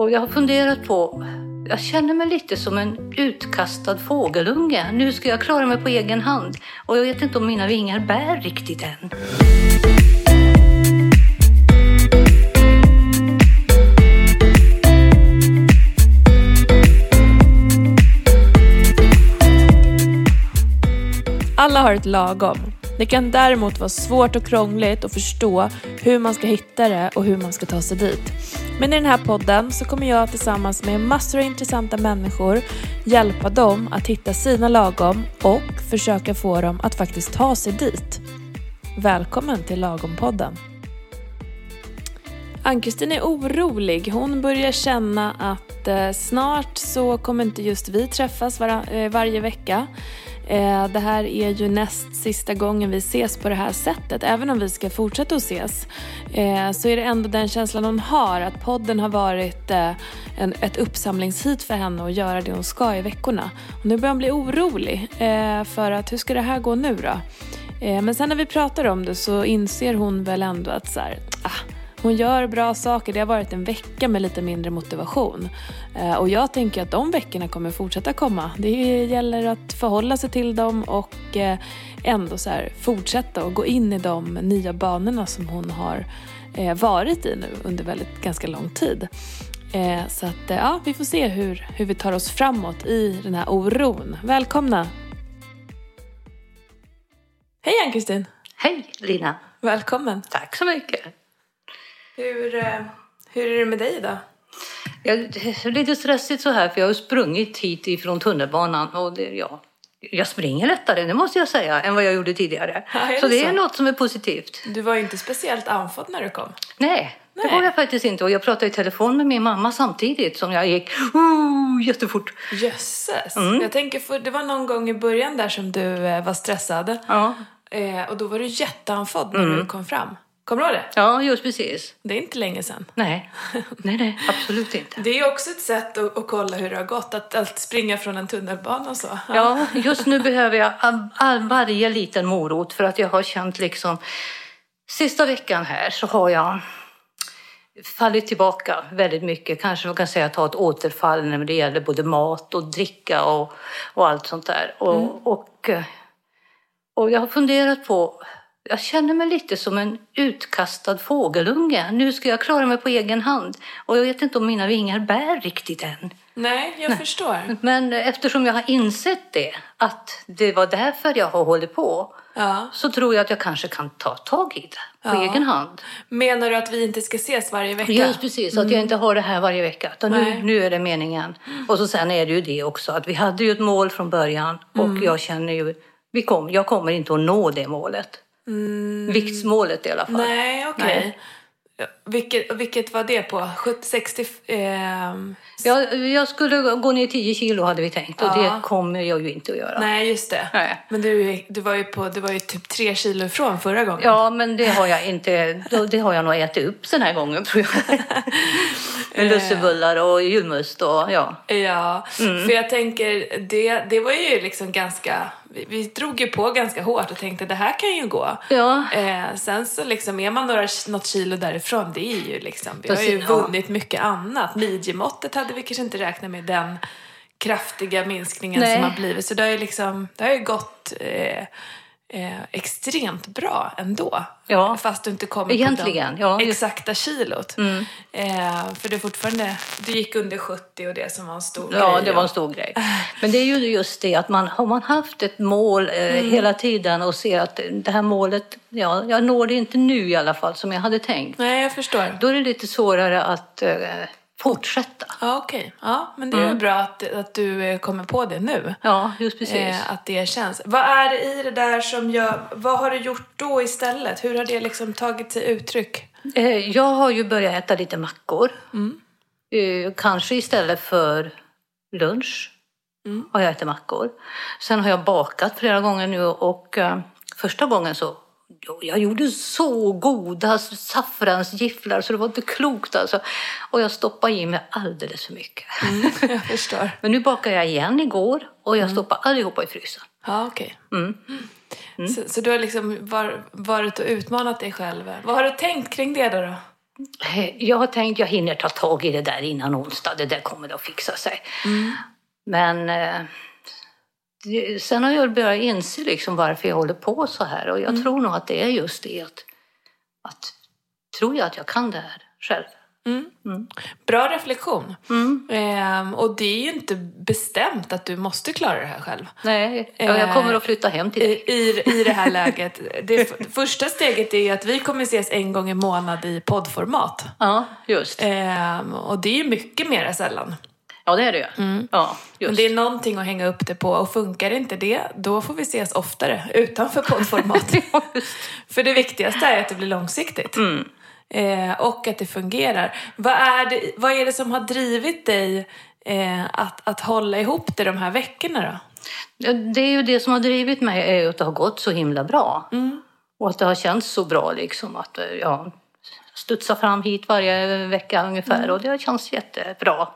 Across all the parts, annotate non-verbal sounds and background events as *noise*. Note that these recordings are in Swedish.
Och jag har funderat på, jag känner mig lite som en utkastad fågelunge. Nu ska jag klara mig på egen hand och jag vet inte om mina vingar bär riktigt än. Alla har ett lagom. Det kan däremot vara svårt och krångligt att förstå hur man ska hitta det och hur man ska ta sig dit. Men i den här podden så kommer jag tillsammans med massor av intressanta människor hjälpa dem att hitta sina lagom och försöka få dem att faktiskt ta sig dit. Välkommen till Lagom-podden. Ann-Kristin är orolig. Hon börjar känna att eh, snart så kommer inte just vi träffas var, eh, varje vecka. Eh, det här är ju näst sista gången vi ses på det här sättet. Även om vi ska fortsätta att ses eh, så är det ändå den känslan hon har att podden har varit eh, en, ett uppsamlingshit för henne att göra det hon ska i veckorna. Och nu börjar hon bli orolig för att hur ska det här gå nu då? Men sen när vi pratar om det så inser hon väl ändå att så här, ah, hon gör bra saker. Det har varit en vecka med lite mindre motivation. Eh, och jag tänker att de veckorna kommer fortsätta komma. Det gäller att förhålla sig till dem och eh, ändå så fortsätta och gå in i de nya banorna som hon har eh, varit i nu under väldigt ganska lång tid. Så att ja, vi får se hur, hur vi tar oss framåt i den här oron. Välkomna! Hej Ann-Kristin! Hej Lina! Välkommen! Tack så mycket! Hur, eh, hur är det med dig då? Ja, det är lite stressigt så här för jag har sprungit hit ifrån tunnelbanan och det, ja, jag springer lättare, det måste jag säga, än vad jag gjorde tidigare. Ja, det så det så? är något som är positivt. Du var ju inte speciellt andfådd när du kom. Nej, Nej, det var jag faktiskt inte. Och jag pratade i telefon med min mamma samtidigt som jag gick uh, jättefort. Jösses! Mm. Jag tänker, för det var någon gång i början där som du eh, var stressad. Ja. Eh, och då var du jätteandfådd när mm. du kom fram. Kommer du ihåg det? Ja, just precis. Det är inte länge sedan. Nej, *laughs* nej, nej absolut inte. Det är också ett sätt att, att kolla hur det har gått, att, att springa från en tunnelbana och så. Ja, just nu behöver jag all, all, varje liten morot för att jag har känt liksom... Sista veckan här så har jag fallit tillbaka väldigt mycket. Kanske man kan säga att ta ett återfall när det gäller både mat och dricka och, och allt sånt där. Och, mm. och, och jag har funderat på jag känner mig lite som en utkastad fågelunge. Nu ska jag klara mig på egen hand. Och jag vet inte om mina vingar bär riktigt än. Nej, jag Nej. förstår. Men eftersom jag har insett det, att det var därför jag har hållit på, ja. så tror jag att jag kanske kan ta tag i det på ja. egen hand. Menar du att vi inte ska ses varje vecka? Just precis, mm. att jag mm. inte har det här varje vecka. Utan nu, nu är det meningen. Och så sen är det ju det också, att vi hade ju ett mål från början och mm. jag känner ju, vi kom, jag kommer inte att nå det målet. Mm. Viktsmålet i alla fall. Nej, okej. Okay. Vilket, vilket var det på? 70, 60? Eh... Ja, jag skulle gå ner 10 kilo hade vi tänkt och ja. det kommer jag ju inte att göra. Nej, just det. Nej. Men du, du, var ju på, du var ju typ 3 kilo ifrån förra gången. Ja, men det har jag inte. Det har jag nog ätit upp den här gången tror jag. *laughs* Med lussebullar och julmust och ja. Ja, mm. för jag tänker det, det var ju liksom ganska vi, vi drog ju på ganska hårt och tänkte det här kan ju gå. Ja. Eh, sen så liksom är man några, något kilo därifrån, det är ju liksom, vi har ju vunnit mycket annat. Midjemåttet hade vi kanske inte räknat med den kraftiga minskningen Nej. som har blivit. Så det har ju liksom, det har ju gått eh, eh, extremt bra ändå. Ja. Fast du inte kommer Egentligen, på det exakta kilot. Mm. Eh, för det fortfarande, du gick under 70 och det som var en stor ja, grej. Ja, det var en stor grej. Men det är ju just det att man har man haft ett mål eh, mm. hela tiden och ser att det här målet, ja, jag når det inte nu i alla fall som jag hade tänkt. Nej, jag förstår. Då är det lite svårare att eh, fortsätta. Ja, okej. Okay. Ja, men det är mm. bra att, att du eh, kommer på det nu. Ja, just precis. Eh, att det känns. Vad är det i det där som gör... Vad har du gjort då istället? Hur har det liksom tagit sig uttryck? Eh, jag har ju börjat äta lite mackor. Mm. Eh, kanske istället för lunch mm. har jag ätit mackor. Sen har jag bakat flera gånger nu och eh, första gången så jag gjorde så goda saffransgifflar så det var inte klokt alltså. Och jag stoppade i mig alldeles för mycket. Mm, *laughs* jag förstår. Men nu bakade jag igen igår och jag mm. stoppade allihopa i frysen. Ja, okej. Okay. Mm. mm. Så, så, du har liksom var, varit och utmanat dig själv. Vad har du tänkt kring det då? då? Jag har tänkt jag hinner ta tag i det där innan onsdag. Det där kommer att fixa sig. Men eh, det, sen har jag börjat inse liksom varför jag håller på så här. Och jag tror nog att det är just det att, att tror jag att jag kan det här själv. Bra reflektion. Mm. Ehm, och det är ju inte bestämt att du måste klara det här själv. Nej, ja, jag kommer att flytta hem till dig. i, I det här läget. Det första steget är ju att vi kommer ses en gång i månad i poddformat. Ja, just. Ehm, och det är ju mycket mer sällan. Ja, det är det ju. Ja, Men just. det är någonting att hänga upp det på och funkar inte det, då får vi ses oftare utanför poddformat. *laughs* För det viktigaste är att det blir långsiktigt. Mm. Eh, och att det fungerar. Vad är det, vad är det som har drivit dig eh, att, att hålla ihop det de här veckorna då? Ja, Det är ju det som har drivit mig, är att det har gått så himla bra. Och att det har känts så bra liksom att eh, ja, studsa fram hit varje vecka ungefär och det har känts jättebra.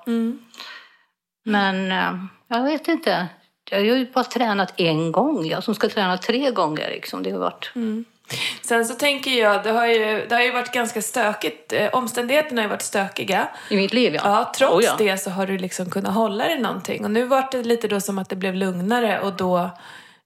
Men eh, jag vet inte. Jag har ju bara tränat en gång, jag som ska träna tre gånger liksom. Det har varit... Sen så tänker jag, det har ju, det har ju varit ganska stökigt. Eh, omständigheterna har ju varit stökiga. I mitt liv ja. Ja, trots Oh, ja. det så har du liksom kunnat hålla dig någonting. Och nu var det lite då som att det blev lugnare och då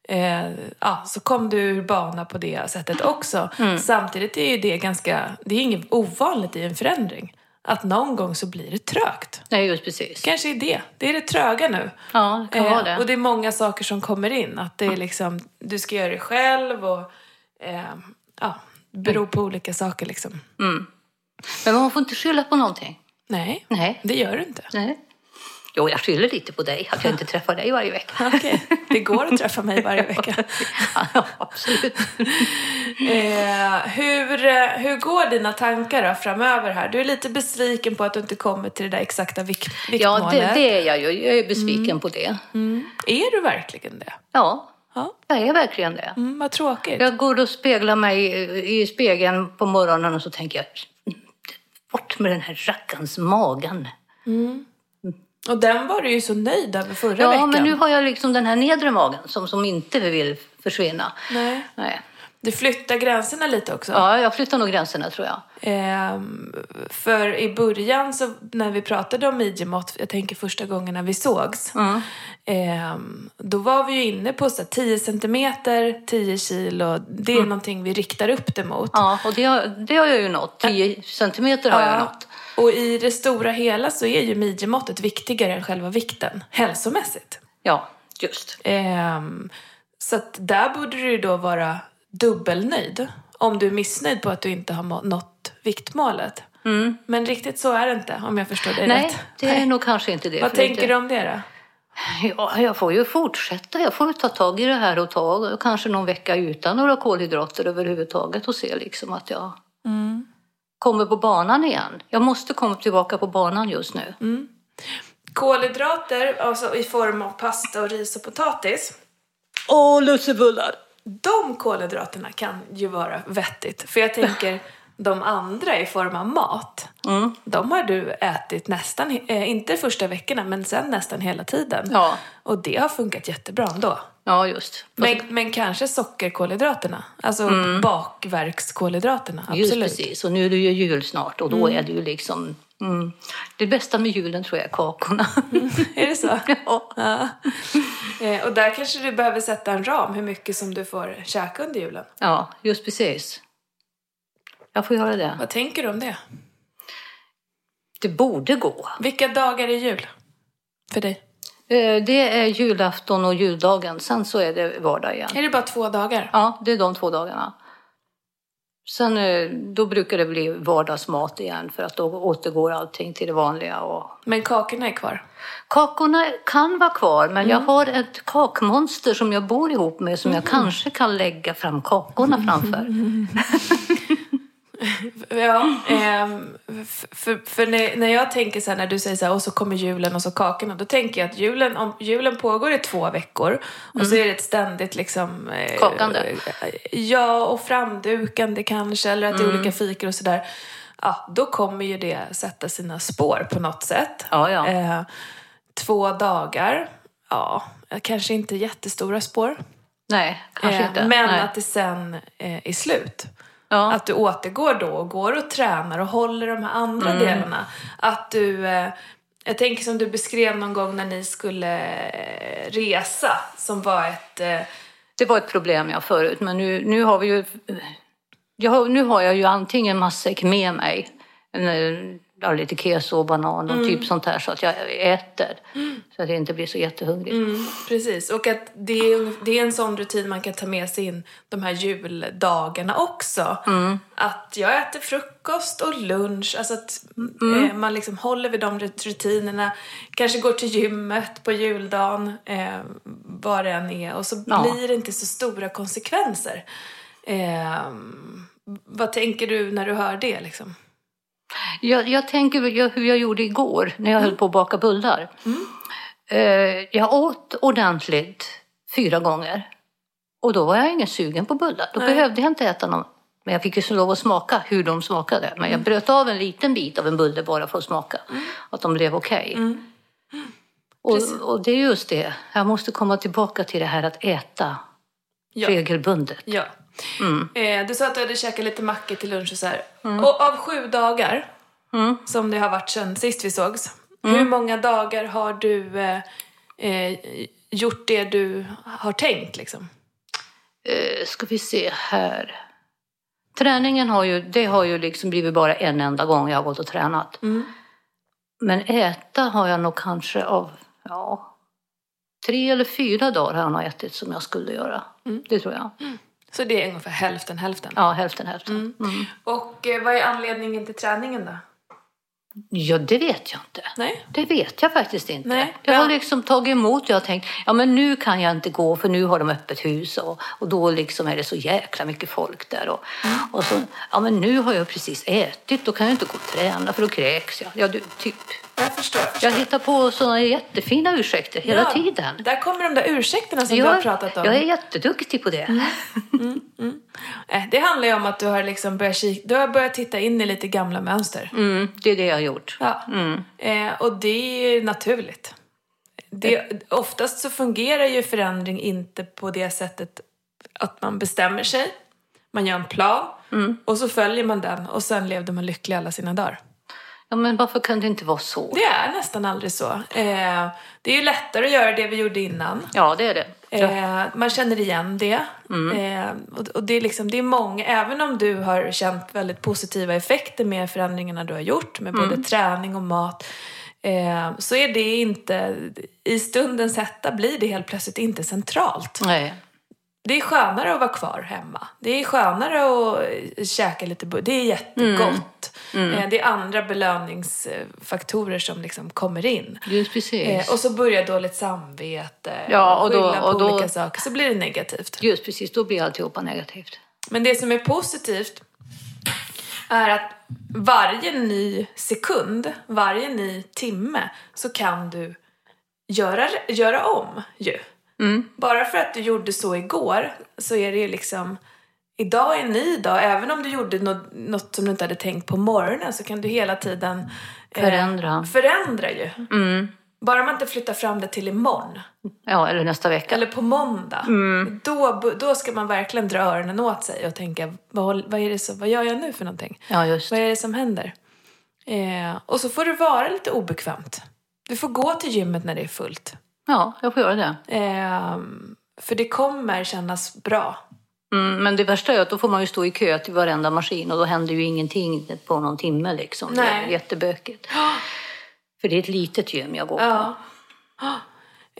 eh, ja, så kom du ur bana på det sättet också. Mm. Samtidigt är ju det ganska, det är inget ovanligt i en förändring. Att någon gång så blir det trögt. Nej, just precis. Kanske är det. Det är det tröga nu. Ja, det kan vara Eh, det. och det är många saker som kommer in. Att det är liksom, du ska göra det själv och eh, ja, beror på olika saker liksom. Men man får inte skylla på någonting. Nej, Nej. det gör du inte. Nej. Jo, jag skyller lite på dig, att jag inte *laughs* träffar dig varje vecka. *laughs* Okej, det går att träffa mig varje *laughs* vecka. ja, absolut. Eh, hur, hur går dina tankar då framöver här? Du är lite besviken på att du inte kommer till det där exakta vikt, Ja, viktmålet. det, det är jag ju. Jag är besviken på det. Är du verkligen det? Ja, Ja, jag är verkligen det. mm, vad tråkigt. Jag går och speglar mig i spegeln på morgonen och så tänker jag, bort med den här rackarns magen. Och den var du ju så nöjd över förra Ja, veckan. men nu har jag liksom den här nedre magen som, som inte vill försvinna. Nej. Nej. Du flyttar gränserna lite också. Ja, jag flyttar nog gränserna tror jag. Ehm, för i början så när vi pratade om midjemått, jag tänker första gången när vi sågs. Mm. ehm, då var vi ju inne på så här, 10 centimeter, 10 kilo. Det är Mm. någonting vi riktar upp det mot. Ja, och det har, det har jag ju nått. 10 centimeter har jag nått. Och i det stora hela så är ju midjemåttet viktigare än själva vikten, hälsomässigt. Ja, just. Ehm, så att där borde du ju då vara dubbelnöjd. Om du är missnöjd på att du inte har nått viktmålet. Men riktigt så är det inte, om jag förstår dig Mm. Nej, rätt. det är nog kanske inte det. Vad tänker det, du om det då? Ja, jag får ju fortsätta. Jag får ju ta tag i det här och ta kanske någon vecka utan några kolhydrater överhuvudtaget och se liksom att jag kommer på banan igen. Jag måste komma tillbaka på banan just nu. Kolhydrater, alltså i form av pasta och ris och potatis. Åh, lussebullar! De kolhydraterna kan ju vara vettigt. För jag tänker, *laughs* de andra i form av mat, Mm. de har du ätit nästan, eh, inte första veckorna, men sen nästan hela tiden. Ja. Och det har funkat jättebra ändå. Ja, just. Men, men kanske sockerkolhydraterna, alltså bakverkskolhydraterna, Mm. Just absolut. precis. Och nu är det ju jul snart och då är det ju liksom... Mm, det bästa med julen tror jag är kakorna. *laughs* Är det så? *laughs* ja. Ja. Eh, och där kanske du behöver sätta en ram, hur mycket som du får käka under julen. ja, just precis. Jag får göra det. Vad tänker du om det? Det borde gå. Vilka dagar är jul för dig? Eh, Det är julafton och juldagen. Sen så är det vardag igen. Är det bara två dagar? Ja, det är de två dagarna. Sen eh, då brukar det bli vardagsmat igen för att då återgår allting till det vanliga. Och... Men kakorna är kvar? Kakorna kan vara kvar men jag har ett kakmonster som jag bor ihop med som jag kanske kan lägga fram kakorna framför. *laughs* *laughs* Ja, f- för, för när, när jag tänker så här, när du säger så här, och så kommer julen och så kakorna, då tänker jag att julen, om julen pågår i två veckor och så är det ett ständigt liksom... Eh, Kakande. eh, Ja, och framdukande kanske, eller att det är olika fikor och sådär. Ja, då kommer ju det sätta sina spår på något sätt. Ja, ja. Eh, två dagar, ja, kanske inte jättestora spår. Nej, kanske Eh, inte. Men Nej. att det sen eh, är slut. Ja. Att du återgår då och går och tränar och håller de här andra delarna. Att du, eh, jag tänker som du beskrev någon gång när ni skulle eh, resa som var ett, eh, Det var ett problem jag förut, men nu, nu har vi ju... Jag nu har jag ju antingen matsäck med mig, ja, lite keso och banan och Mm. typ sånt här så att jag äter. Så att jag inte blir så jättehungrig. Mm, precis, och att det är, det är en sån rutin man kan ta med sig in de här juldagarna också. Att jag äter frukost och lunch, alltså att eh, man liksom håller vid de rut- rutinerna. Kanske går till gymmet på juldagen, eh, vad det än är. Och så Ja. blir det inte så stora konsekvenser. Eh, vad tänker du när du hör det liksom? Jag, jag tänker hur jag gjorde igår när jag höll på att baka bullar. Eh, jag åt ordentligt fyra gånger. Och då var jag ingen sugen på bullar. Då Nej. behövde jag inte äta någon. Men jag fick ju så lov att smaka hur de smakade. Men jag bröt av en liten bit av en bulle bara för att smaka. Att de blev okej. Och, och det är just det. Jag måste komma tillbaka till det här att äta Ja. regelbundet. Ja. Eh, du sa att du hade käkat lite mackor till lunch och så här. Och av sju dagar, som det har varit sedan sist vi sågs, hur många dagar har du eh, eh, gjort det du har tänkt liksom? Eh, ska vi se här. Träningen har ju, det har ju liksom blivit bara en enda gång jag har gått och tränat. Men äta har jag nog kanske av, ja, tre eller fyra dagar har jag nog ätit som jag skulle göra. Det tror jag. Så det är ungefär hälften hälften. Ja, hälften hälften. Mm. Och eh, vad är anledningen till träningen då? Ja, det vet jag inte. Nej? Det vet jag faktiskt inte. Nej, jag har liksom tagit emot, jag har tänkt, ja men nu kan jag inte gå för nu har de öppet hus och, och då liksom är det så jäkla mycket folk där. Och, och så, ja men nu har jag precis ätit, då kan jag inte gå och träna för då kräks jag. Ja, du, typ. Jag förstår. Jag hittar på sådana jättefina ursäkter hela Ja, tiden. Där kommer de där ursäkterna som du Jag, har pratat om. jag är jätteduktig på det. Eh, Det handlar ju om att du har, liksom börjat, du har börjat titta in i lite gamla mönster. Mm, det är det jag har gjort. Ja. Eh, och det är ju naturligt. Det, oftast så fungerar ju förändring inte på det sättet att man bestämmer sig, man gör en plan och så följer man den och sen levde man lycklig alla sina dagar. Ja, men varför kan det inte vara så? Det är nästan aldrig så. Eh, det är ju lättare att göra det vi gjorde innan. Ja, det är det. Eh, man känner igen det. Eh, och, och det, är liksom, det är många, även om du har känt väldigt positiva effekter med förändringarna du har gjort, med både träning och mat, eh, så är det inte, i stundens hetta blir det helt plötsligt inte centralt. Nej. Det är skönare att vara kvar hemma. Det är skönare att eh, käka lite Det är jättegott. Eh, det är andra belöningsfaktorer som liksom kommer in. Just precis. Eh, och så börjar dåligt samvete Ja, och då- på och då- olika saker. Så blir det negativt. Just precis, då blir alltihopa negativt. Men det som är positivt är att varje ny sekund, varje ny timme så kan du göra, göra om ju. Bara för att du gjorde så igår så är det ju liksom Idag är en ny dag. Även om du gjorde något, något som du inte hade tänkt på morgonen så kan du hela tiden eh, Förändra. förändra ju. Bara man inte flyttar fram det till imorgon. Ja, eller nästa vecka. Eller på måndag. Då, då ska man verkligen dra öronen åt sig och tänka, vad, vad, är det som, vad gör jag nu för någonting? Ja, just Vad är det som händer? Eh, och så får det vara lite obekvämt. Du får gå till gymmet när det är fullt. Ja, jag får göra det. Eh, för det kommer kännas bra. Mm, men det värsta är att då får man ju stå i kö till varenda maskin och då händer ju ingenting på någon timme liksom. Det är Nej. jättebökigt. *gasps* För det är ett litet gym jag går på. Ja. *gasps*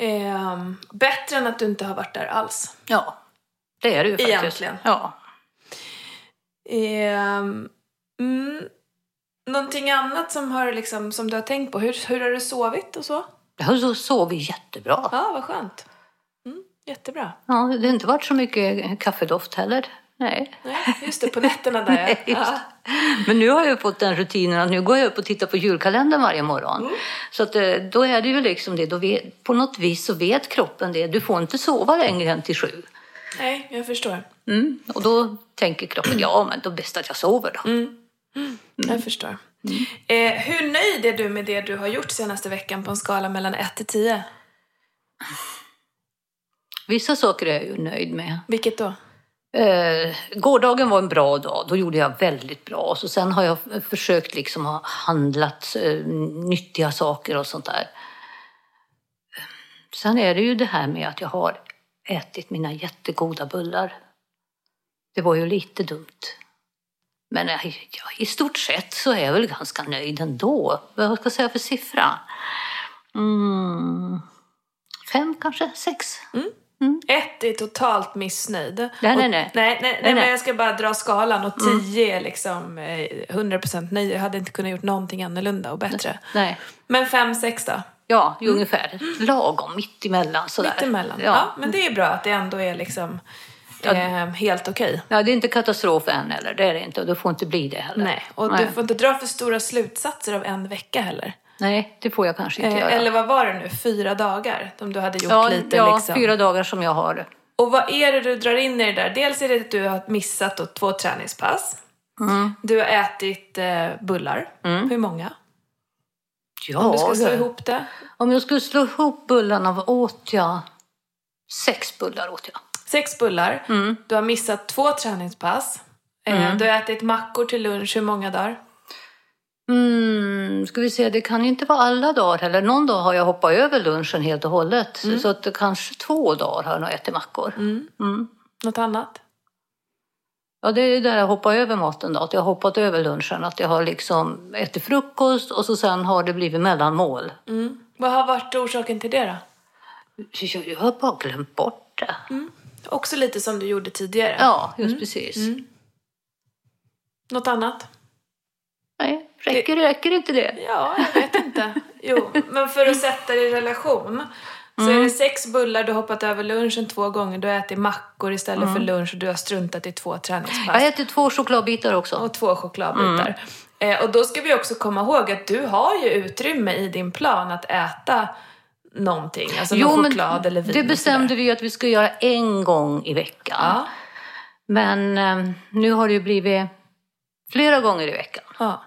Eh, bättre än att du inte har varit där alls. Ja, det är det ju faktiskt. Egentligen. Ja. Eh, mm, någonting annat som, har liksom, som du har tänkt på? Hur, hur har du sovit och så? Jag har sovit jättebra. Ja, vad skönt. Mm, jättebra. Ja, det har inte varit så mycket kaffedoft heller. Nej. Nej, just det, på nätterna där *laughs* Nej, ja. Men nu har jag fått den rutinen att nu går jag upp och tittar på julkalendern varje morgon. Mm. Så att, eh, då är det ju liksom det, då vet, på något vis så vet kroppen det. Du får inte sova längre än till sju. Nej, jag förstår. Mm. Och då tänker kroppen, ja men då är det bäst att jag sover då. Mm. Jag förstår. Eh, hur nöjd är du med det du har gjort senaste veckan på en skala mellan 1 till 10? Vissa saker är jag ju nöjd med. Vilket då? Eh, gårdagen var en bra dag. Då gjorde jag väldigt bra. Så sen har jag försökt liksom ha handlat eh, nyttiga saker och sånt där. Sen är det ju det här med att jag har ätit mina jättegoda bullar. Det var ju lite dumt. Men eh, ja, i stort sett så är jag väl ganska nöjd ändå. Vad ska jag säga för siffra? Mm, fem kanske? Sex? Ett är totalt missnöjd. Nej, nej, nej. nej, nej, nej, Nej, men jag ska bara dra skalan och 10 är liksom eh, 100% nöjd. Jag hade inte kunnat gjort någonting annorlunda och bättre. Nej. Men 5-6 då? Ja, ju ungefär. Lagom, mitt emellan sådär. Mittemellan? Ja. Ja. men det är bra att det ändå är liksom Ja. eh, helt okej. ja, det är inte katastrof än eller det är det inte och det får inte bli det heller. Nej, och Nej. du får inte dra för stora slutsatser av en vecka heller. Nej, det får jag kanske inte Eh, göra. eller vad var det nu? Fyra dagar? Om du hade gjort ja, lite ja liksom. fyra dagar som jag har. Och vad är det du drar in i det där? Dels är det att du har missat då två träningspass. Mm. Du har ätit eh, bullar. Hur många? Ja, Om du ska slå ihop det. om jag skulle slå ihop bullarna, vad åt jag? Sex bullar åt jag. Sex bullar. Mm. Du har missat två träningspass. Eh, Du har ätit mackor till lunch. Hur många dagar? Mm, ska vi se, det kan inte vara alla dagar heller. Någon dag har jag hoppat över lunchen helt och hållet. Mm. Så att det kanske två dagar har jag nog ätit mackor. Mm. Något annat? Ja, det är där jag hoppar över maten då. Att jag har hoppat över lunchen. Att jag har liksom ätit frukost och så sen har det blivit mellanmål. Mm. Vad har varit orsaken till det då? Jag, har bara glömt bort det. Också lite som du gjorde tidigare. Ja, just precis. Något annat? Nej, räcker, räcker inte det? Ja, jag vet inte. Jo, men för att sätta det i relation. Så Mm. är det sex bullar, du har hoppat över lunchen två gånger, du har ätit mackor istället Mm. för lunch och du har struntat i två Jag träningspass. äter två chokladbitar också. Och två chokladbitar. Mm. Eh, och då ska vi också komma ihåg att du har ju utrymme i din plan att äta någonting. Alltså någon choklad eller vin. det bestämde vi ju att vi skulle göra en gång i veckan. Ja, Men eh, nu har det ju blivit flera gånger i veckan. ja.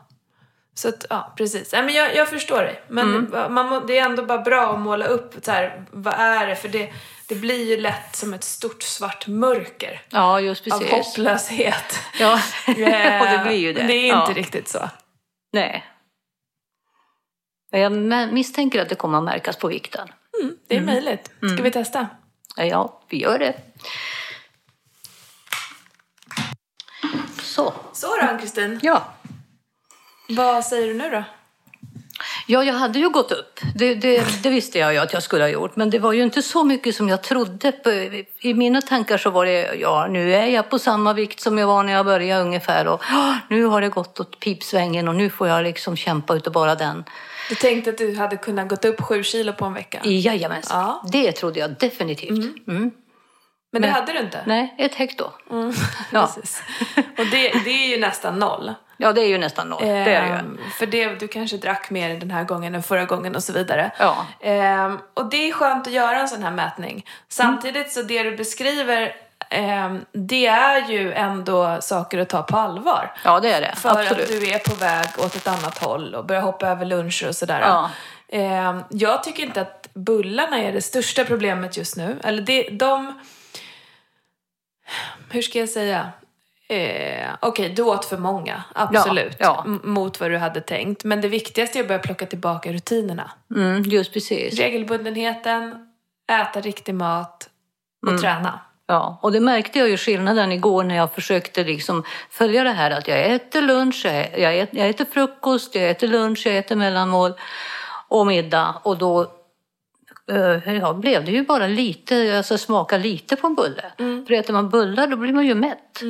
Så att, ja, precis. Nej, men jag, jag förstår dig. Men Mm. man må, det är ändå bara bra att måla upp så här, vad är det? För det, det blir ju lätt som ett stort svart mörker. Ja, just Av precis. hopplöshet. Ja, *laughs* Eh, *laughs* och det blir ju det. Det är ja. inte riktigt så. Nej. Jag misstänker att det kommer att märkas på vikten. Det är möjligt. Ska Mm. vi testa? Ja, vi gör det. Så, Så då, Ann-Kristin. ja. Vad säger du nu då? Ja, jag hade ju gått upp. Det, det, det visste jag ju att jag skulle ha gjort. Men det var ju inte så mycket som jag trodde. På, I mina tankar så var det, ja, nu är jag på samma vikt som jag var när jag började ungefär. Och "Ah, nu har det gått åt pipsvängen och nu får jag liksom kämpa utav bara den. Du tänkte att du hade kunnat gått upp sju kilo på en vecka. Jajamensan, Ja. det trodde jag definitivt. Mm. Men det Men- hade du inte? Nej, ett hekto. *laughs* Ja. Precis. Och det, det är ju nästan noll. ja, det är ju nästan noll. Det är det ju. Ehm, För det, du kanske drack mer den här gången än förra gången och så vidare. Ja. Ehm, och det är skönt att göra en sån här mätning. Samtidigt så det du beskriver, ehm, det är ju ändå saker att ta på allvar. Ja, det är det. För Absolut. att du är på väg åt ett annat håll och börjar hoppa över luncher och sådär. Ja. Ehm, jag tycker inte att bullarna är det största problemet just nu. Eller det, de... Hur ska jag säga? Eh, Okej, du åt för många, absolut. ja. M- Mot vad du hade tänkt. Men det viktigaste är att börja plocka tillbaka rutinerna. Mm, just precis. Regelbundenheten, äta riktig mat och Mm. träna. Ja, och det märkte jag ju skillnaden igår när jag försökte liksom följa det här att jag äter lunch, jag äter, jag äter, frukost, jag äter lunch, jag äter mellanmål och middag och då eh, ja, blev det ju bara lite, alltså smaka lite på en bulle. För äter man bullar då blir man ju mätt.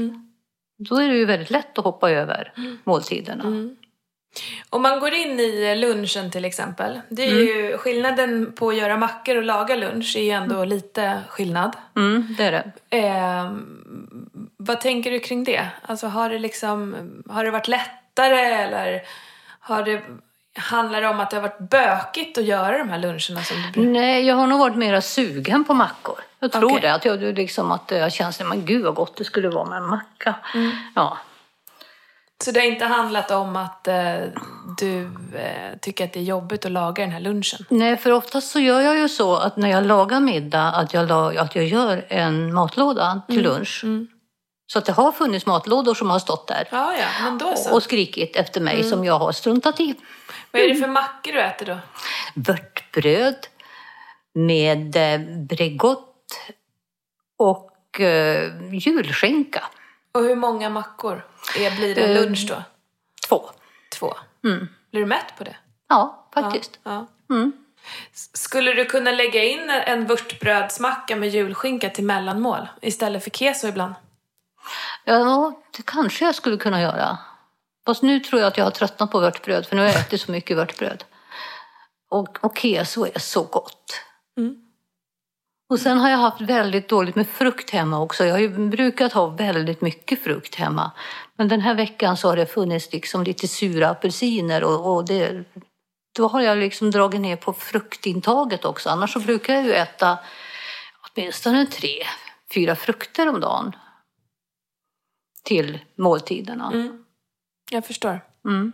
Då är det ju väldigt lätt att hoppa över måltiderna. Om man går in i lunchen till exempel. Det är ju skillnaden på att göra mackor och laga lunch är ju ändå lite skillnad. Mm, det är det. Ehm, vad tänker du kring det? Alltså har det liksom, har det varit lättare eller har det, handlar det om att det har varit bökigt att göra de här luncherna som du brukar? Nej, jag har nog varit mera sugen på mackor. Jag tror Okej. det. Att jag, liksom, att jag känner, men gud vad gott det skulle vara med en macka. Ja. Så det har inte handlat om att eh, du eh, tycker att det är jobbigt att laga den här lunchen? Nej, för oftast så gör jag ju så att när jag lagar middag att jag, la, att jag gör en matlåda till lunch. Så att det har funnits matlådor som har stått där Ja, ja, så. och skrikit efter mig som jag har struntat i. Vad är det för mackor du äter då? Vörtbröd med eh, Bregott och eh, julskinka. Och hur många mackor är, blir det en Eh, lunch då? Två. Två. Mm. Blir du mätt på det? Ja, faktiskt. Ja. Mm. S- Skulle du kunna lägga in en vörtbrödsmacka med julskinka till mellanmål istället för keso ibland? Ja, det kanske jag skulle kunna göra. Fast nu tror jag att jag har tröttnat på vörtbröd för nu har jag ätit så mycket vörtbröd. Och, och keso är så gott. Mm. Och sen har jag haft väldigt dåligt med frukt hemma också. Jag har ju brukat ha väldigt mycket frukt hemma. Men den här veckan så har det funnits liksom lite sura apelsiner och, och det, då har jag liksom dragit ner på fruktintaget också. Annars så brukar jag ju äta åtminstone tre, fyra frukter om dagen till måltiderna. Mm. Jag förstår. Mm.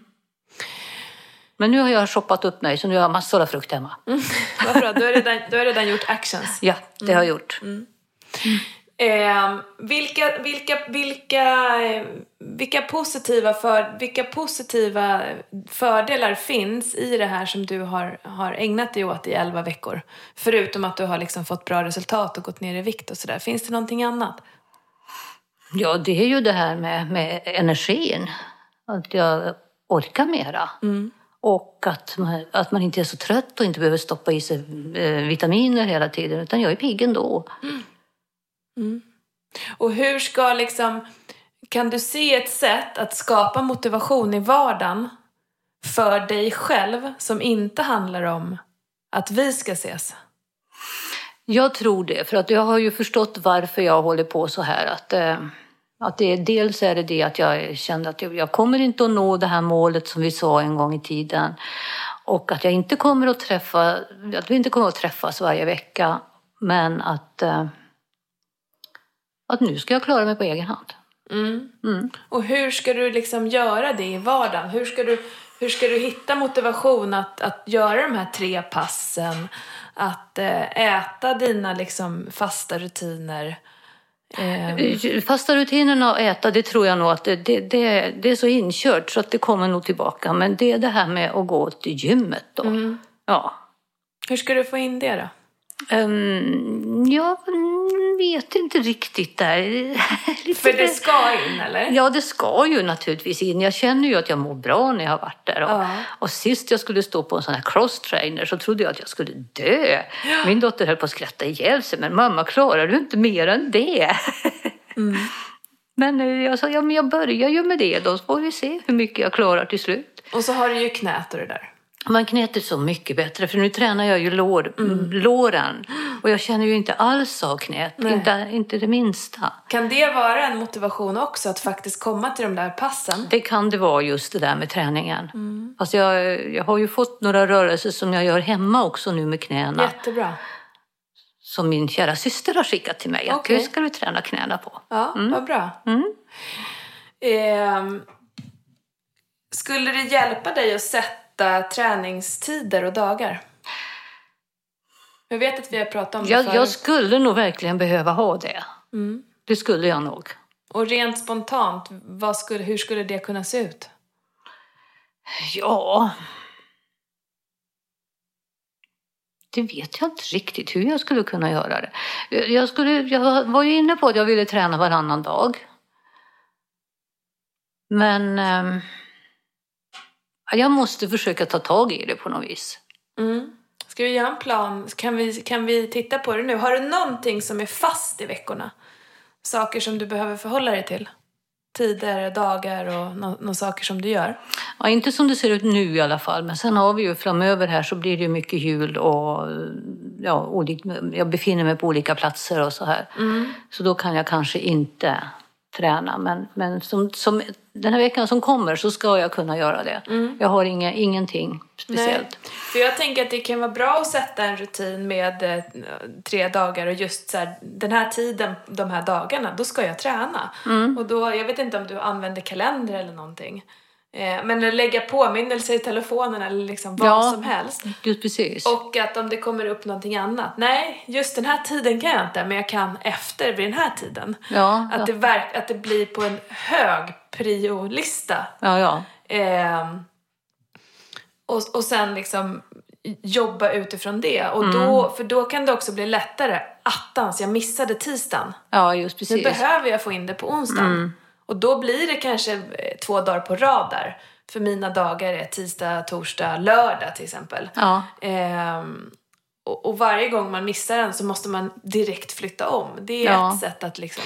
Men nu har jag shoppat upp mig så nu har jag massor av frukt hemma. *laughs* Vad bra, du har redan, du har redan gjort actions. Ja, det har jag gjort. Eh, vilka, vilka, vilka, vilka, positiva för, vilka positiva fördelar finns i det här som du har, har ägnat dig åt i 11 veckor? Förutom att du har liksom fått bra resultat och gått ner i vikt och sådär. Finns det någonting annat? Ja, det är ju det här med, med energin. Att jag orkar mera. Och att man, att man inte är så trött och inte behöver stoppa i sig eh, vitaminer hela tiden. Utan jag är pigg ändå. Och hur ska liksom, kan du se ett sätt att skapa motivation i vardagen för dig själv som inte handlar om att vi ska ses? Jag tror det, för att jag har ju förstått varför jag håller på så här. Att, eh, att det dels är det det att jag kände att jag, jag kommer inte att nå det här målet som vi sa en gång i tiden. Och att jag inte kommer att träffa, att vi inte kommer att träffas varje vecka. Men att, eh, att nu ska jag klara mig på egen hand. Mm. Mm. Och hur ska du liksom göra det i vardagen? Hur ska du, hur ska du hitta motivation att, att göra de här tre passen? Att eh, äta dina liksom fasta rutiner? Eh, Fasta rutinerna och äta, det tror jag nog att det, det, det, det är så inkört så att det kommer nog tillbaka. Men det är det här med att gå till gymmet då. mm. Ja. Hur ska du få in det då? Um, jag vet inte riktigt där. *laughs* För det ska in eller? Ja, det ska ju naturligtvis in. Jag känner ju att jag mår bra när jag har varit där. Och, Ja. och sist jag skulle stå på en sån här cross-trainer så trodde jag att jag skulle dö. Min dotter höll på att skratta ihjäl sig. Men mamma, klarar du inte mer än det? Mm. *laughs* Men eh, jag sa, ja men jag börjar ju med det då. Så får vi se hur mycket jag klarar till slut. Och så har du ju knät och det där. Man knät är så mycket bättre för nu tränar jag ju lår, låren. Och jag känner ju inte alls av knät. Nej. Inte, inte det minsta. Kan det vara en motivation också att faktiskt komma till de där passen? Det kan det vara just det där med träningen. Fast jag, jag har ju fått några rörelser som jag gör hemma också nu med knäna. Jättebra. Som min kära syster har skickat till mig. Okej. nu ska du träna knäna på. Ja, vad bra. Mm. Ehm, skulle det hjälpa dig att sätta träningstider och dagar? Jag vet att vi har pratat om det Jag, förut. jag skulle nog verkligen behöva ha det. Mm. Det skulle jag nog. Och rent spontant, skulle, hur skulle det kunna se ut? Ja... Det vet jag inte riktigt hur jag skulle kunna göra det. Jag, skulle, jag var ju inne på att jag ville träna varannan dag. Men ehm, jag måste försöka ta tag i det på något vis. Mm. Ska vi göra en plan? Kan vi, kan vi titta på det nu? Har du någonting som är fast i veckorna? Saker som du behöver förhålla dig till? Tider, dagar och några saker som du gör? Ja, inte som det ser ut nu i alla fall, men sen har vi ju framöver här så blir det ju mycket jul och ja, olik, jag befinner mig på olika platser och så här. Så då kan jag kanske inte träna, men, men som, som den här veckan som kommer så ska jag kunna göra det. Jag har inga, ingenting speciellt. Nej. För jag tänker att det kan vara bra att sätta en rutin med eh, tre dagar och just så här, den här tiden, de här dagarna, då ska jag träna. Och då, jag vet inte om du använder kalender eller någonting. Eh, men att lägga påminnelser i telefonen eller liksom vad Ja. som helst. Just precis. Och att om det kommer upp någonting annat. Nej, just den här tiden kan jag inte, men jag kan efter vid den här tiden. ja, Att, ja. det verk, att det blir på en hög priolista. ja, ja. Ehm, och, och sen liksom jobba utifrån det. Och Mm. då, för då kan det också bli lättare. Attans, jag missade tisdagen. ja just Nu precis. behöver jag få in det på onsdagen. Mm. Och då blir det kanske eh, två dagar på rad där. För mina dagar är tisdag, torsdag, lördag till exempel. Ja, Ehm, och, och varje gång man missar den så måste man direkt flytta om. Det är Ja. ett sätt att liksom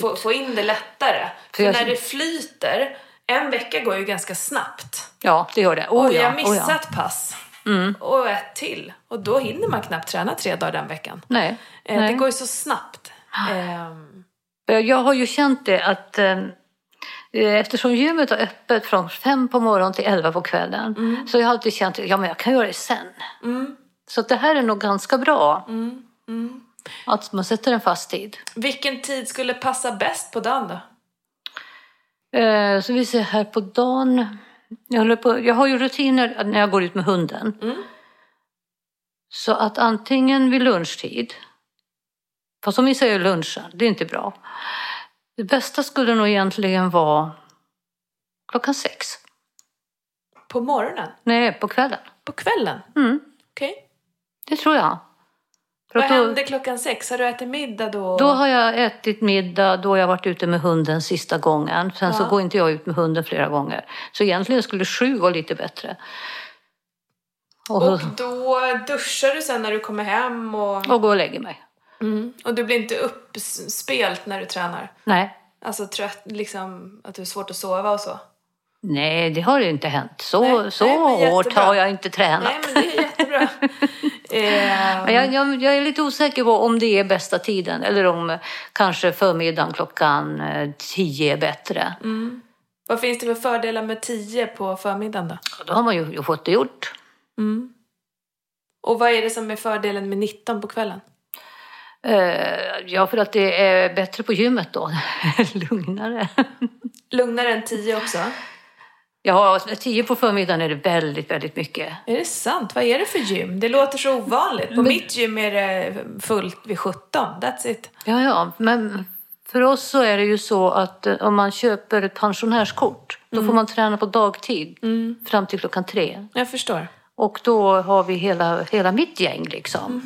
få, få in det lättare. För, jag- när det flyter, en vecka går ju ganska snabbt. Ja, det gör det. Oh, och ja, jag oh, missar ja. ett pass och ett till. Och då hinner man knappt träna tre dagar den veckan. Nej. Eh, nej. Det går ju så snabbt. Ehm, Jag jag har ju känt det att eh, eftersom gymmet är öppet från fem på morgonen till elva på kvällen så har jag alltid känt att ja, men jag kan göra det sen. mm, Så det här är nog ganska bra. mm, mm. Att man sätter en fast tid. Vilken tid skulle passa bäst på dagen då? Eh, så vi ser här på dagen. Jag, på, jag har ju rutiner när jag går ut med hunden. Mm. Så att antingen vid lunchtid. Fast om vi säger lunchen, det är inte bra. Det bästa skulle nog egentligen vara klockan sex. På morgonen? Nej, på kvällen. På kvällen? Mm, Okej. det tror jag. För Vad då, händer klockan sex? Har du ätit middag då? då har jag ätit middag, då har jag varit ute med hunden sista gången. Sen så Ja. går inte jag ut med hunden flera gånger. Så egentligen skulle sju vara lite bättre. Och, Och då duschar du sen när du kommer hem och... och gå och lägga mig. Mm. Och du blir inte uppspelt när du tränar? Nej. Alltså trött, liksom att du har svårt att sova och så? Nej, det har inte hänt. Så, Nej, så nej, hårt har jag inte tränat. Nej men det är jättebra. *laughs* Men jag, jag, jag är lite osäker på om det är bästa tiden eller om kanske förmiddagen klockan eh, tio är bättre. mm. Vad finns det för fördelar med 10 på förmiddagen då? Då har man ju, ju fått det gjort. Mm. Och vad är det som är fördelen med 19 på kvällen? Eh, ja, för att det är bättre på gymmet då. *laughs* Lugnare. Lugnare än 10 också? Ja, tio på förmiddagen är det väldigt, väldigt mycket. Är det sant? Vad är det för gym? Det låter så ovanligt. På Men- mitt gym är det fullt vid 17. That's it. Ja, ja, men för oss så är det ju så att eh, om man köper ett pensionärskort då får man träna på dagtid Mm. fram till klockan tre. Jag förstår. Och då har vi hela, hela mitt gäng liksom.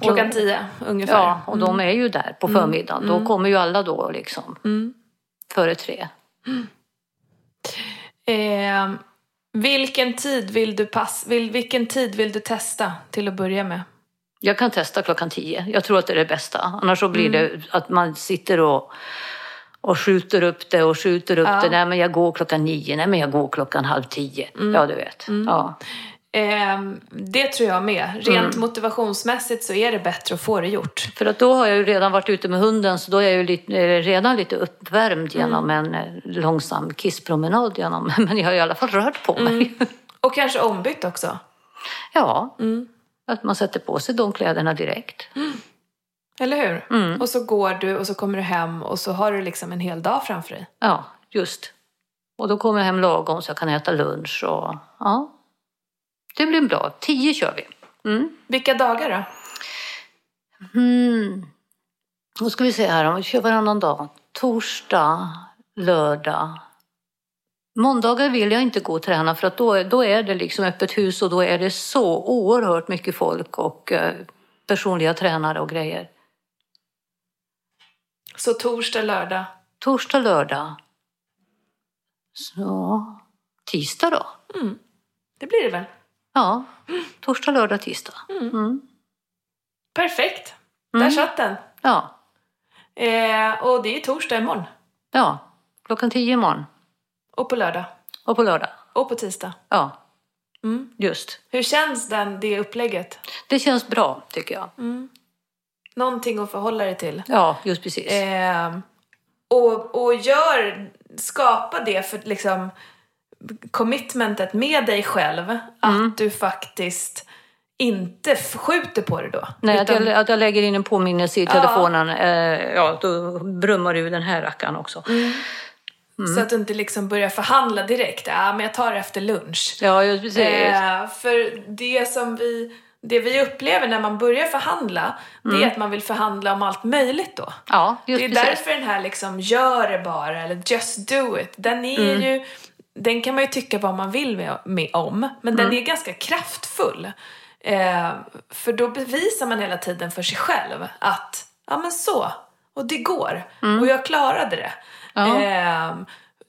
Klockan 10 ungefär. Ja, och de är ju där på förmiddagen. Då kommer ju alla då liksom Mm. före tre. *gasps* Eh, vilken tid vill du pass, vill, vilken tid vill du testa till att börja med? Jag kan testa klockan tio. Jag tror att det är det bästa. Annars så blir Mm. det att man sitter och, och skjuter upp det och skjuter upp Ja. det. Nej, men jag går klockan nio. Nej, men jag går klockan halv tio. Mm. Ja, du vet. Ja. Eh, det tror jag med. Rent Mm. motivationsmässigt så är det bättre att få det gjort. För att då har jag ju redan varit ute med hunden så då är jag ju lite, eh, redan lite uppvärmd Mm. genom en eh, långsam kisspromenad. Genom, *laughs* men jag har i alla fall rört på mig. Mm. Och kanske ombytt också. Ja, Mm. att man sätter på sig de kläderna direkt. Eller hur? Mm. Och så går du och så kommer du hem och så har du liksom en hel dag framför dig. Ja, just. Och då kommer jag hem lagom så jag kan äta lunch och ja. Det blir bra. Tio kör vi. Mm. Vilka dagar då? Mm. Då ska vi se här, om vi kör varannan dag. Torsdag, lördag. Måndagar vill jag inte gå och träna för att då, då är det liksom öppet hus och då är det så oerhört mycket folk och eh, personliga tränare och grejer. Så torsdag, lördag. Torsdag, lördag. Så tisdag då? Mm. Det blir det väl? Ja, torsdag, lördag, tisdag. Mm. Mm. Perfekt. Mm. Där satt den. Ja, Eh, och det är torsdag imorgon. ja, klockan tio imorgon. Och på lördag. Och på lördag. Och på tisdag. Ja, Mm. just. Hur känns den, det upplägget? Det känns bra, tycker jag. Mm. Någonting att förhålla dig till. Ja, just precis. Eh, och, och gör, skapa det för liksom commitmentet med dig själv. Att Mm. du faktiskt inte skjuter på det då. Nej, att, Utan- jag, att jag lägger in en påminnelse i Ja. telefonen, eh, ja, då brummar du den här rackaren också. Mm. Så att du inte liksom börjar förhandla direkt. Ja, men jag tar det efter lunch. Ja, just precis. Eh, för det som vi, det vi upplever när man börjar förhandla, det är att man vill förhandla om allt möjligt då. ja, just Det är precis. därför den här liksom gör det bara eller just do it, den är Mm. ju, den kan man ju tycka vad man vill med, med om, men Mm. den är ganska kraftfull. Eh, för då bevisar man hela tiden för sig själv att, ja men så, och det går, och jag klarade det. Mm. Ja. Eh,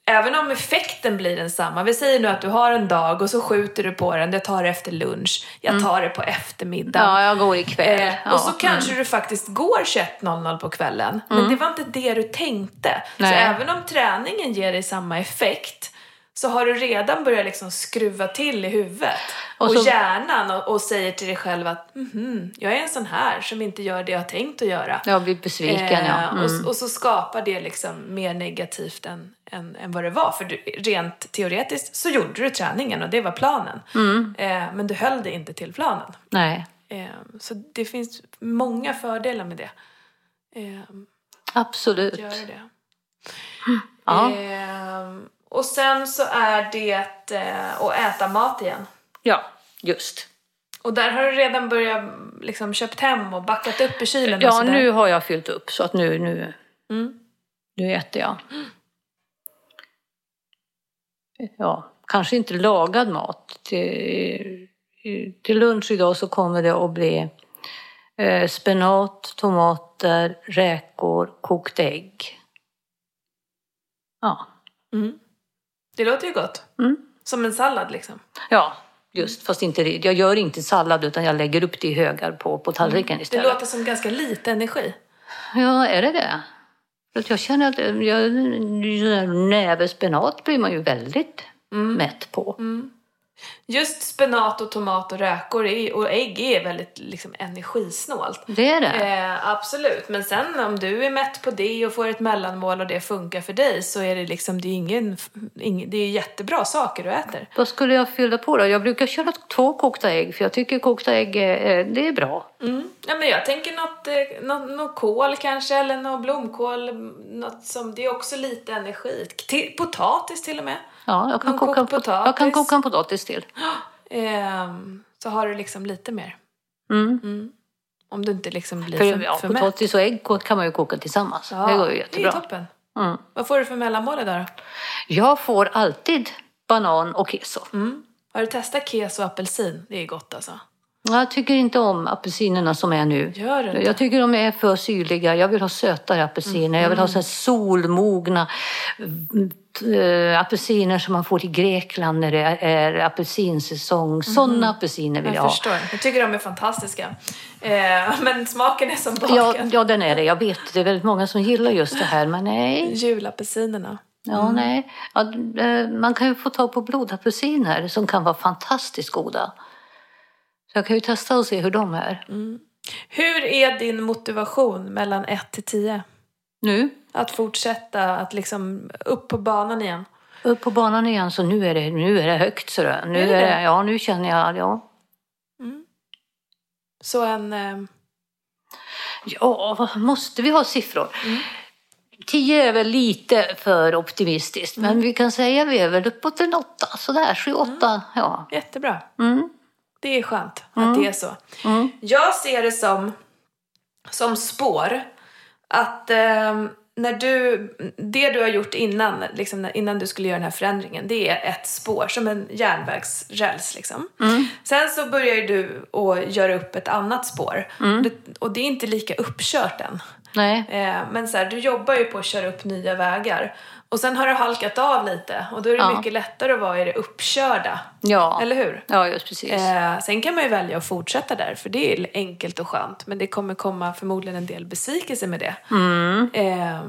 Även om effekten blir densamma. Vi säger nu att du har en dag och så skjuter du på den. Jag tar det efter lunch. Jag tar det på eftermiddagen. Mm. Ja, jag går ikväll. Eh, ja. och så kanske du faktiskt går 21.00 på kvällen. Men det var inte det du tänkte. Så Nej. även om träningen ger dig samma effekt så har du redan börjat liksom skruva till i huvudet och, Och så- hjärnan och, och säger till dig själv att mhm, jag är en sån här som inte gör det jag har tänkt att göra. Jag blir besviken, Eh, ja. Mm. och, och så skapar det liksom mer negativt än, än, än vad det var. För du, rent teoretiskt så gjorde du träningen och det var planen. Mm. Eh, men du höll dig inte till planen. Nej, Eh, så det finns många fördelar med det. Eh, absolut. göra det. Ja. Och sen så är det eh, att äta mat igen. Ja, just. Och där har du redan börjat liksom köpt hem och backat upp i kylen Ja, nu har jag fyllt upp så att nu, nu, Mm. nu äter jag. Ja, kanske inte lagad mat. Till, till lunch idag så kommer det att bli eh, spenat, tomater, räkor, kokt ägg. Ja, Mm. Det låter ju gott. Mm. Som en sallad liksom. ja just. Fast inte det. Jag gör inte sallad utan jag lägger upp det i högar på, på tallriken Mm. Det istället. låter som ganska lite energi. Ja, är det det? Jag känner att jag, näve spenat blir man ju väldigt mätt på. Just spenat och tomat och räkor är, och ägg är väldigt liksom, energisnålt. Det är det. Eh, absolut, men sen om du är mätt på det och får ett mellanmål och det funkar för dig så är det liksom, det är ingen, ingen det är jättebra saker du äter. Vad skulle jag fylla på då? Jag brukar köra två kokta ägg för jag tycker kokta ägg är, det är bra. Mm. Ja, men jag tänker något, eh, något, något kål kanske, eller något blomkål. Något som, det är också lite energi. Potatis till och med. Ja, jag kan, koka, kokt en pot- jag kan potatis. koka en potatis till. *gasps* Ehm, så har du liksom lite mer. Mm. Om du inte liksom blir För, för, ja, för potatis och ägg kan man ju koka tillsammans. Ja, det går ju Det är jättebra. toppen. Mm. Vad får du för mellanmål idag då? Jag får alltid banan och keso. Mm. Har du testat keso och apelsin? Det är gott alltså. Jag tycker inte om apelsinerna som är nu. Gör du inte? Jag tycker de är för syrliga. Jag vill ha sötare apelsiner. Jag vill ha så här solmogna äh, apelsiner som man får i Grekland när det är apelsinsäsong. Sådana apelsiner vill jag, Jag ha. förstår. Jag tycker de är fantastiska. Eh, *laughs* men smaken är som baken. Ja, ja, den är det. Jag vet. Det är väldigt många som gillar just det här. Men nej. Julapelsinerna. Ja, nej. Ja, eh, man kan ju få tag på blodapelsiner som kan vara fantastiskt goda. Jag kan ju testa och se hur de är. Hur är din motivation mellan 1 till 10? Nu, Att fortsätta, att liksom upp på banan igen? upp på banan igen, så nu är det, nu är det högt. Så det. Nu Är det är det? ja, nu känner jag, ja. Så en... Eh, Ja, måste vi ha siffror? Tio är väl lite för optimistiskt, men vi kan säga vi är väl uppåt en åtta, sådär, sju, åtta, ja. jättebra. Mm. Det är skönt att det är så. Mm. Jag ser det som, som spår. Att eh, när du, det du har gjort innan, liksom, innan du skulle göra den här förändringen, det är ett spår, som en järnvägsräls. Liksom. Sen så börjar du att göra upp ett annat spår. Det, och det är inte lika uppkört än. Nej, Eh, men så här, du jobbar ju på att köra upp nya vägar. Och sen har du halkat av lite och då är det Ja. mycket lättare att vara i det uppkörda. ja. Eller hur? Ja, just precis. Eh, sen kan man ju välja att fortsätta där, för det är enkelt och skönt. Men det kommer komma förmodligen en del besvikelse med det. Mm. Eh,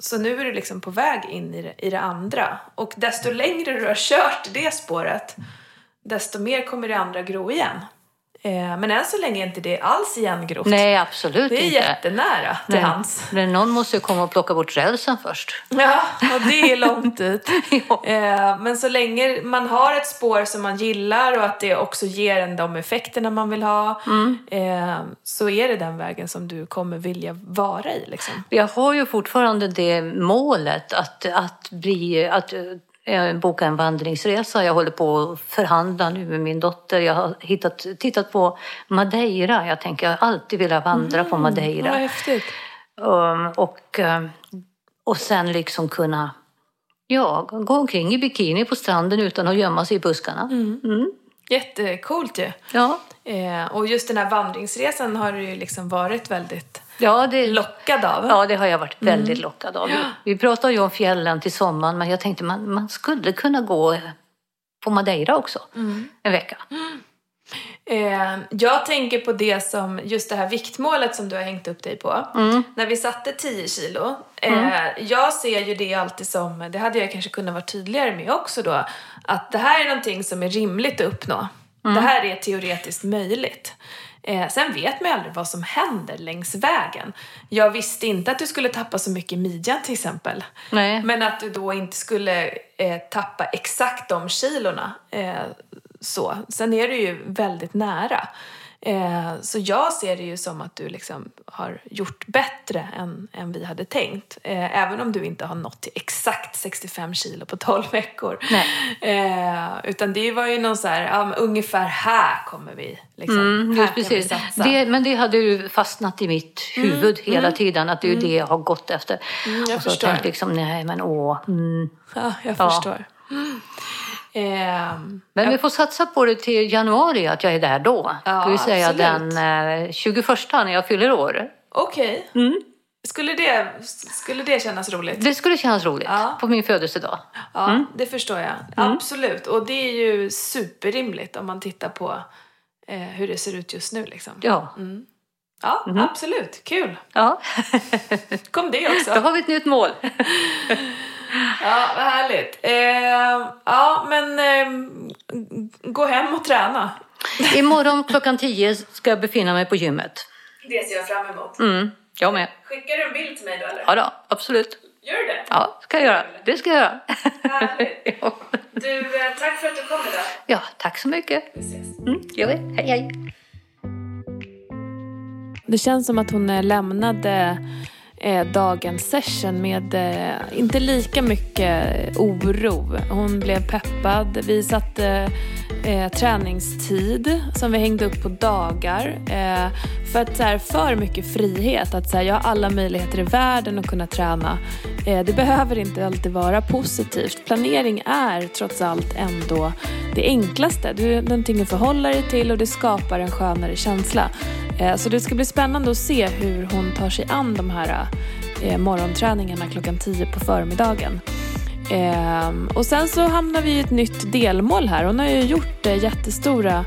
så nu är du liksom på väg in i det, i det andra. Och desto längre du har kört det spåret, desto mer kommer det andra gro igen. Eh, men än så länge är inte det alls igengrovt. Nej, absolut det är inte. jättenära till Nej. hands. Men någon måste ju komma och plocka bort rälsen först. Ja, och det är långt dit. *laughs* Ja. Eh, Men så länge man har ett spår som man gillar och att det också ger en de effekterna man vill ha Mm. eh, så är det den vägen som du kommer vilja vara i. Liksom. Jag har ju fortfarande det målet att, att, bli, att boka en vandringsresa. Jag håller på att förhandla nu med min dotter. Jag har hittat, tittat på Madeira. Jag tänker, jag har alltid velat vandra på Madeira. Vad häftigt. Um, och, um, och sen liksom kunna ja, gå omkring i bikini på stranden utan att gömma sig i buskarna. Mm. Jättecoolt ju. Ja. Eh, och just den här vandringsresan har ju liksom varit väldigt Ja, det, lockad av. ja, det har jag varit väldigt lockad av. Vi pratade ju om fjällen till sommaren, men jag tänkte man, man skulle kunna gå på Madeira också en vecka. *gasps* Eh, jag tänker på det som, just det här viktmålet som du har hängt upp dig på. När vi satte 10 kilo. Eh, Jag ser ju det alltid som, det hade jag kanske kunnat vara tydligare med också då, att det här är någonting som är rimligt att uppnå. Det här är teoretiskt möjligt. Eh, sen vet man ju aldrig vad som händer längs vägen. Jag visste inte att du skulle tappa så mycket i midjan till exempel. Nej. Men att du då inte skulle eh, tappa exakt de kilorna. Eh, så. Sen är du ju väldigt nära. Eh, så jag ser det ju som att du liksom har gjort bättre än, än vi hade tänkt. Eh, även om du inte har nått till exakt 65 kilo på 12 veckor. Eh, utan det var ju någon så här, ja, ungefär här kommer vi. Liksom. Mm, här just kan vi precis. satsa. Det, men det hade ju fastnat i mitt huvud hela tiden, att det är det jag har gått efter. Mm, jag och så förstår. tänkte jag liksom, nej men åh. Mm. Ja, jag Ja. förstår. Mm. Ehm, Men vi får satsa på det till januari, att jag är där då. Ja, Ska vi säga absolut. den eh, 21 när jag fyller år. Okej. Mm. Skulle, det, skulle det kännas roligt? Det skulle kännas roligt Ja. på min födelsedag. Ja, det förstår jag. Absolut. Och det är ju superrimligt om man tittar på eh, hur det ser ut just nu. Liksom. Ja. Ja, Mhm. absolut. Kul. ja. Kom det Då också. har vi ett nytt mål. *laughs* Ja, vad härligt. Eh, ja, men eh, gå hem och träna. Imorgon klockan 10 ska jag befinna mig på gymmet. Det ser jag fram emot. Mm. Jag med. Skickar du en bild till mig då eller? Ja då, absolut. Gör du det? Ja, ska jag göra. Det ska jag göra. Härligt. *laughs* ja. Du, eh, tack för att du kom idag. ja, tack så mycket. Vi ses. Mm, gör vi. Hej, hej. Det känns som att hon eh, lämnade eh, dagens session med eh, inte lika mycket oro. Hon blev peppad. Vi satte eh, träningstid som vi hängde upp på dagar. Eh, för att så här, för mycket frihet. Att så här, jag har alla möjligheter i världen att kunna träna. Eh, det behöver inte alltid vara positivt. Planering är trots allt ändå det enklaste. Du är någonting att förhålla dig till och det skapar en skönare känsla. Eh, så det ska bli spännande att se hur hon tar sig an de här eh, morgonträningarna klockan 10 på förmiddagen. Och sen så hamnar vi i ett nytt delmål här. Hon har ju gjort jättestora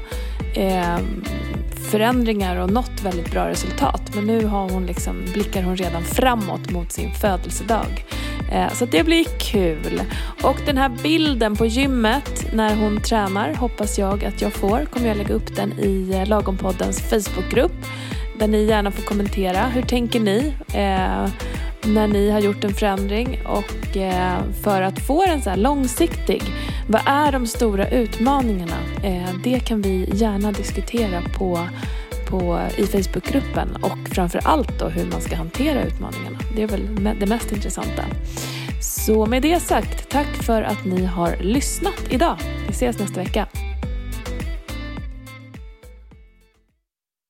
förändringar och nått väldigt bra resultat. Men nu har hon liksom, blickar hon redan framåt mot sin födelsedag. Eh, så det blir kul. Och den här bilden på gymmet när hon tränar hoppas jag att jag får. Kommer jag lägga upp den i eh, Lagompoddens Facebookgrupp. Där ni gärna får kommentera. Hur tänker ni? Eh, när ni har gjort en förändring och eh, för att få den så här långsiktig. Vad är de stora utmaningarna? Eh, det kan vi gärna diskutera på, på, i Facebookgruppen och framför allt då hur man ska hantera utmaningarna. Det är väl det mest intressanta. Så med det sagt, tack för att ni har lyssnat idag. Vi ses nästa vecka.